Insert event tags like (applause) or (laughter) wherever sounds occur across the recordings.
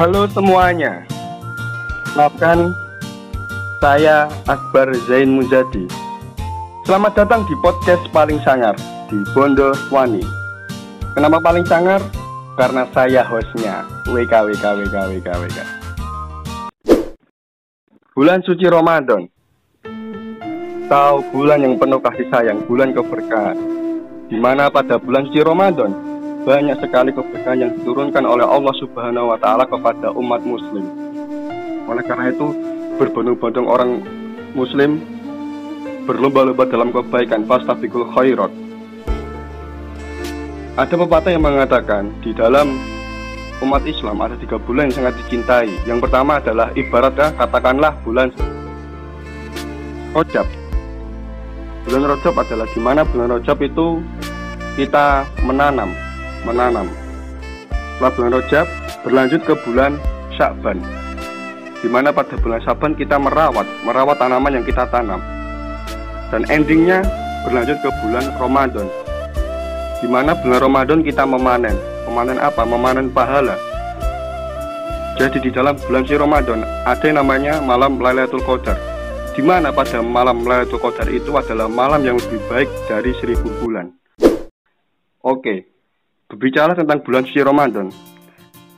Halo semuanya. Maafkan saya Akbar Zain Muzadi. Selamat datang di podcast paling sangar di Bondo Wani. Kenapa paling sangar? Karena saya hostnya WK WK WK WK WK. Bulan suci Ramadan. Tahu bulan yang penuh kasih sayang, bulan keberkahan. Di mana pada bulan suci Ramadan banyak sekali keberkahan yang diturunkan oleh Allah Subhanahu wa taala kepada umat muslim. Oleh karena itu, berbondong-bondong orang muslim berlomba-lomba dalam kebaikan fastabiqul khairat. Ada pepatah yang mengatakan di dalam umat Islam ada tiga bulan yang sangat dicintai. Yang pertama adalah ibaratnya katakanlah bulan Rojab. Bulan Rojab adalah di mana bulan Rojab itu kita menanam, menanam. Setelah bulan Rojab berlanjut ke bulan Syakban. Di mana pada bulan Syakban kita merawat, merawat tanaman yang kita tanam. Dan endingnya berlanjut ke bulan Ramadan. Di mana bulan Ramadan kita memanen. Memanen apa? Memanen pahala. Jadi di dalam bulan si Ramadan ada yang namanya malam Lailatul Qadar. Di mana pada malam Lailatul Qadar itu adalah malam yang lebih baik dari seribu bulan. Oke, berbicara tentang bulan suci Ramadan,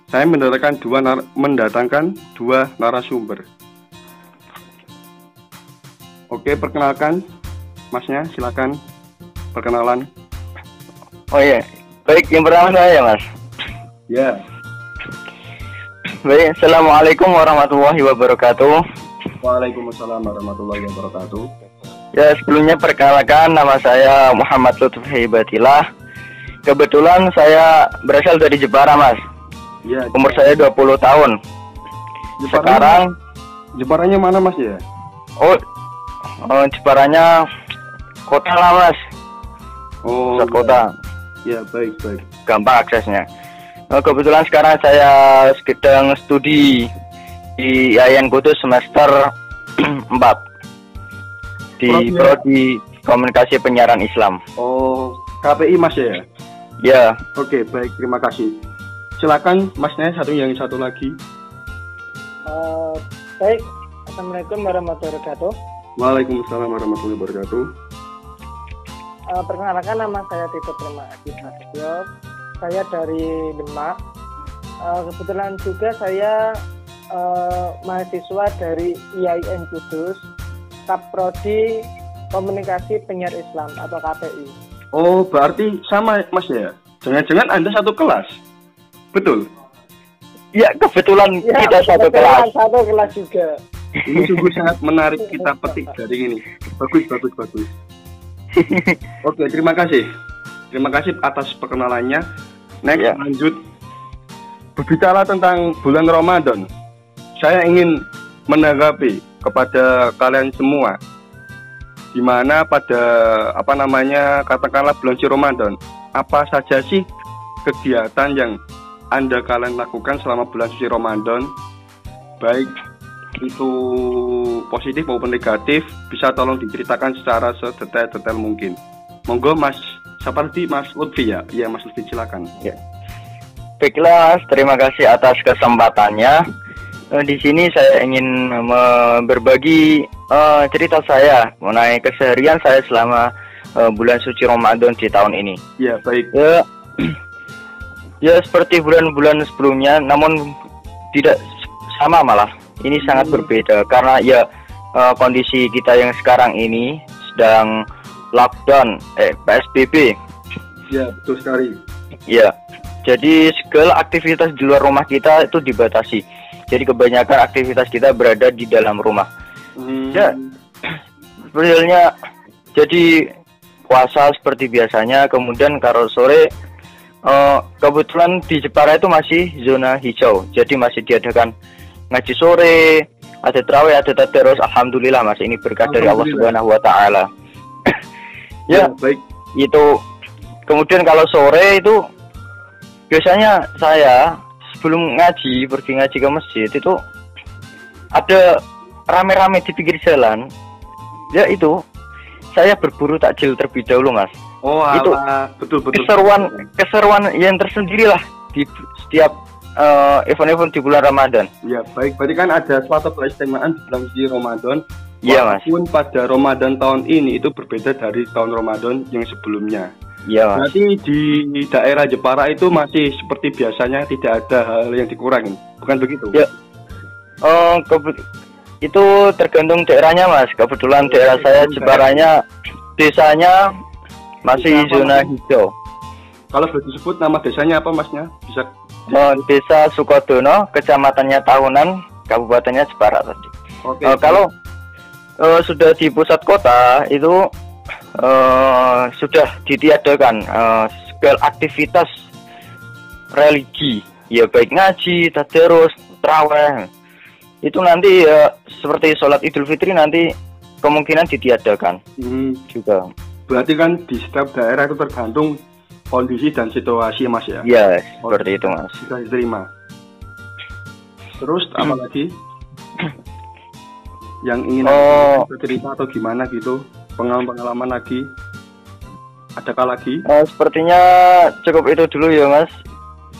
saya mendatangkan dua nar mendatangkan dua narasumber. Oke, perkenalkan Masnya, silakan perkenalan. Oh iya, baik yang pertama saya mas. Ya, Baik, assalamualaikum warahmatullahi wabarakatuh. Waalaikumsalam warahmatullahi wabarakatuh. Ya sebelumnya perkenalkan nama saya Muhammad Lutfi Hibatilah. Kebetulan saya berasal dari Jepara mas. Ya, Umur saya 20 tahun. Jeparanya- Sekarang Jeparanya mana Mas ya? oh, oh Jeparanya kota lah mas. Oh, Pusat kota. Ya, baik, baik. gampang aksesnya. Nah, kebetulan sekarang saya sedang studi di IAIN Kudus semester (clears throat) 4 di ya? prodi komunikasi penyiaran Islam. Oh, KPI Mas ya? Ya, Oke, baik, terima kasih. Silakan Masnya satu yang satu lagi. Eh, baik, Assalamualaikum warahmatullahi wabarakatuh. Waalaikumsalam warahmatullahi wabarakatuh. Eh, perkenalkan nama saya Tito Prima Adi Prasetyo. Saya dari Demak. Eh, kebetulan juga saya eh, mahasiswa dari IAIN Kudus, Kaprodi Komunikasi Penyiar Islam atau KPI. Oh, berarti sama Mas ya? Jangan-jangan Anda satu kelas? Betul. ya kebetulan Ya, kita satu kebetulan kelas. Satu kelas juga. Ini sungguh sangat menarik kita petik dari ini. Bagus, bagus, bagus. (laughs) Oke, terima kasih. Terima kasih atas perkenalannya. Next, Ya. lanjut. Berbicara tentang bulan Ramadan, saya ingin menanggapi kepada kalian semua di mana pada apa namanya katakanlah bulan suci Ramadan apa saja sih kegiatan yang anda kalian lakukan selama bulan suci Ramadan? Baik itu positif maupun negatif bisa tolong diceritakan secara sedetail-detail mungkin. Monggo mas seperti mas Lutfi ya? Iya mas Lutfi silakan. Baiklah, terima kasih atas kesempatannya. Eh, Di sini saya ingin berbagi eh, cerita saya mengenai keseharian saya selama eh, bulan suci Ramadan di tahun ini. ya baik Ya, (clears throat) ya seperti bulan-bulan sebelumnya, namun tidak sama malah. Ini sangat berbeda karena ya eh, kondisi kita yang sekarang ini sedang lockdown, eh PSBB. ya betul sekali Ya, jadi segala aktivitas di luar rumah kita itu dibatasi. Jadi kebanyakan aktivitas kita berada di dalam rumah. Hmm, Ya. Sebenarnya jadi puasa seperti biasanya, kemudian kalau sore eh, kebetulan di Jepara itu masih zona hijau, jadi masih diadakan ngaji sore, ada terawih, ada tadarus. Alhamdulillah mas, ini berkah dari Allah. Subhanahu Wa Taala. (coughs) ya, baik itu kemudian kalau sore itu biasanya saya sebelum ngaji pergi ngaji ke masjid itu ada rame-rame di pinggir jalan ya itu saya berburu takjil terlebih dahulu mas oh Itu betul betul keseruan keseruan yang tersendiri lah di setiap eh, event-event di bulan Ramadan. Ya, baik. Berarti kan ada suatu keistimewaan di bulan suci Ramadan. Iya, Mas. Walaupun pada Ramadan tahun ini itu berbeda dari tahun Ramadan yang sebelumnya. Iya, Mas. Berarti di daerah Jepara itu masih seperti biasanya tidak ada hal yang dikurangi. Bukan begitu? Ya. Oh, kebe- itu tergantung daerahnya, Mas. Kebetulan daerah saya Jeparanya desanya masih Desa zona hijau. Kalau boleh disebut nama desanya apa masnya? Bisa Oh, Desa Sukodono, kecamatannya Tahunan, kabupatennya Jepara tadi. Oke. Eh, kalau eh, sudah di pusat kota itu eh, sudah ditiadakan eh, segala aktivitas religi, ya baik ngaji, tadarus, traweh. Itu nanti eh, seperti sholat Idul Fitri nanti kemungkinan ditiadakan Hmm, juga. berarti kan di setiap daerah itu tergantung kondisi dan situasi Mas ya. Ya, seperti itu mas. Bisa diterima. Terus Hmm. apa lagi? Yang ingin Oh. cerita atau gimana gitu? Pengalaman-pengalaman lagi? Adakah lagi? Eh, sepertinya cukup itu dulu ya mas.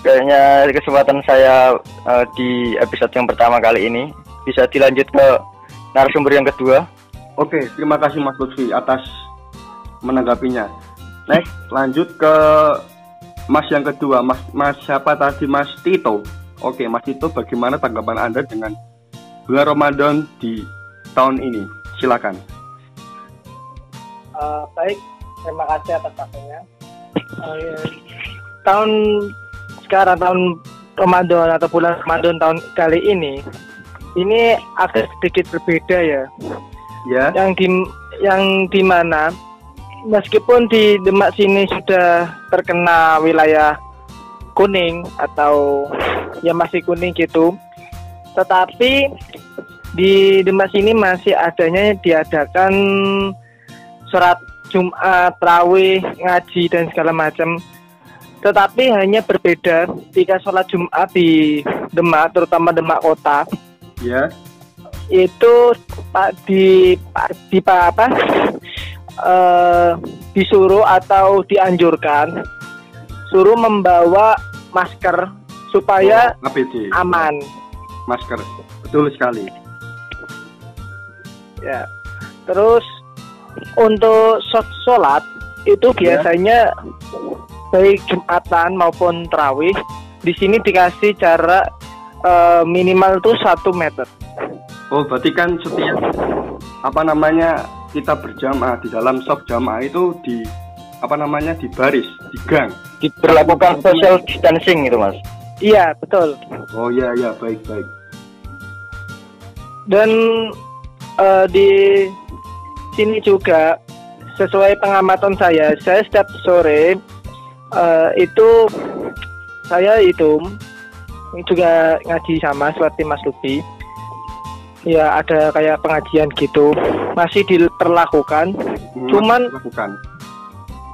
Kayaknya kesempatan saya eh, di episode yang pertama kali ini bisa dilanjut ke narasumber yang kedua. Oke, terima kasih Mas Lutfi atas menanggapinya. Next, lanjut ke Mas yang kedua, Mas Mas siapa tadi Mas Tito? Oke, Mas Tito, bagaimana tanggapan Anda dengan bulan Ramadan di tahun ini? Silakan. Eh, baik, terima kasih atas waktunya. Ya. Tahun sekarang tahun Ramadan atau bulan Ramadan tahun kali ini ini agak sedikit berbeda ya. Ya, Yang di yang di mana meskipun di Demak sini sudah terkena wilayah kuning atau ya masih kuning gitu, tetapi di Demak sini masih adanya diadakan sholat Jumat, Terawih, ngaji dan segala macam. Tetapi hanya berbeda jika sholat Jumat di Demak, terutama Demak kota, ya, itu pak di pak di pak apa eh, disuruh atau dianjurkan suruh membawa masker supaya APD, aman masker. Betul sekali. ya terus untuk sholat itu Ya. Baik jumatan maupun terawih di sini dikasih jarak eh, minimal tuh satu meter Oh, berarti kan setiap apa namanya kita berjamaah di dalam sop jamaah itu di apa namanya di baris, di gang. Diberlakukan social distancing itu mas. iya betul Oh iya iya baik baik. dan eh, di sini juga sesuai pengamatan saya saya setiap sore eh, itu saya itu juga ngaji sama seperti Mas Lubi ya ada kayak pengajian gitu masih diperlakukan Hmm, Cuman- lakukan.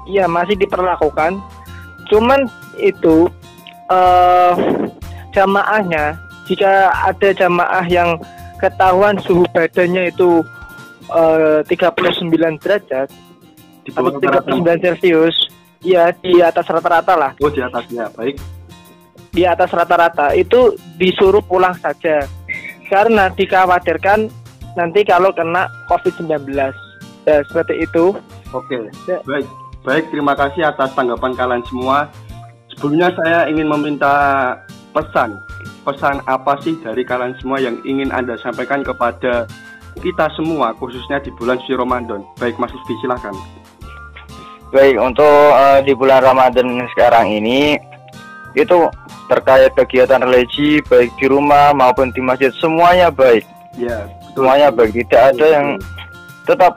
ya masih diperlakukan cuman itu eh jamaahnya jika ada jamaah yang ketahuan suhu badannya itu eh 39 derajat Di atau bawah rata-rata. 39 Celcius ya di atas rata-rata lah Oh di atasnya baik. di atas rata-rata itu disuruh pulang saja karena dikhawatirkan nanti kalau kena COVID-19 ya seperti itu Oke Ya. baik baik terima kasih atas tanggapan kalian semua. Sebelumnya saya ingin meminta pesan pesan apa sih dari kalian semua yang ingin anda sampaikan kepada kita semua khususnya di bulan suci Ramadan. Baik Mas Lutfi silakan. Baik untuk eh, di bulan Ramadan sekarang ini itu terkait kegiatan religi baik di rumah maupun di masjid semuanya baik. Ya betul. semuanya baik tidak ada yang tetap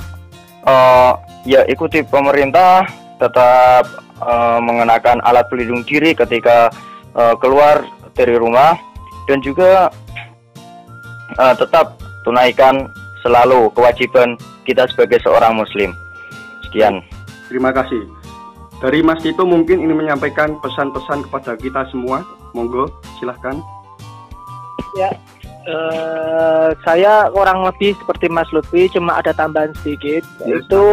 eh, ya ikuti pemerintah tetap eh, mengenakan alat pelindung diri ketika eh, keluar dari rumah dan juga eh, tetap tunaikan selalu kewajiban kita sebagai seorang muslim. Sekian Terima kasih. Dari Mas Tito mungkin ini menyampaikan pesan-pesan kepada kita semua. Monggo, silahkan. Ya, eh, saya kurang lebih seperti Mas Lutfi, cuma ada tambahan sedikit, Ya, yaitu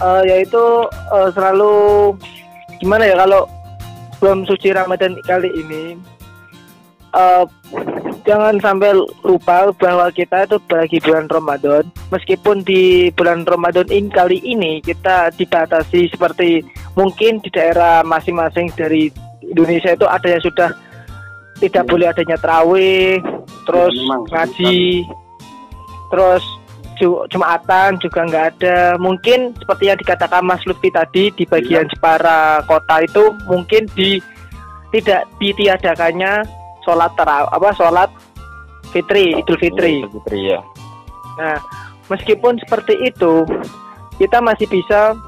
eh, yaitu eh, selalu gimana ya kalau sebelum suci Ramadan kali ini uh, jangan sampai lupa bahwa kita itu bagi bulan Ramadan meskipun di bulan Ramadan ini kali ini kita dibatasi seperti mungkin di daerah masing-masing dari Indonesia itu ada yang sudah tidak ya. boleh adanya terawih terus ya, memang, ngaji terus Jumatan juga nggak ada. Mungkin seperti yang dikatakan Mas Lutfi tadi di bagian. Jepara kota itu mungkin di tidak ditiadakannya sholat terawih apa sholat fitri idul fitri. Idul fitri ya. Nah meskipun seperti itu kita masih bisa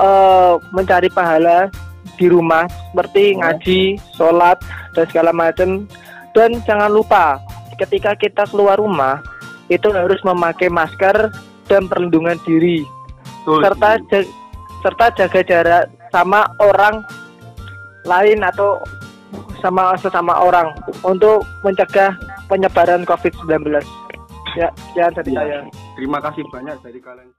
uh, mencari pahala di rumah seperti ya. ngaji, sholat dan segala macam. Dan jangan lupa ketika kita keluar rumah itu harus memakai masker dan perlindungan diri Betul. serta jaga, serta jaga jarak sama orang lain atau sama sesama orang untuk mencegah penyebaran COVID-19. Ya, sekian dari ya. saya. Terima kasih banyak dari kalian.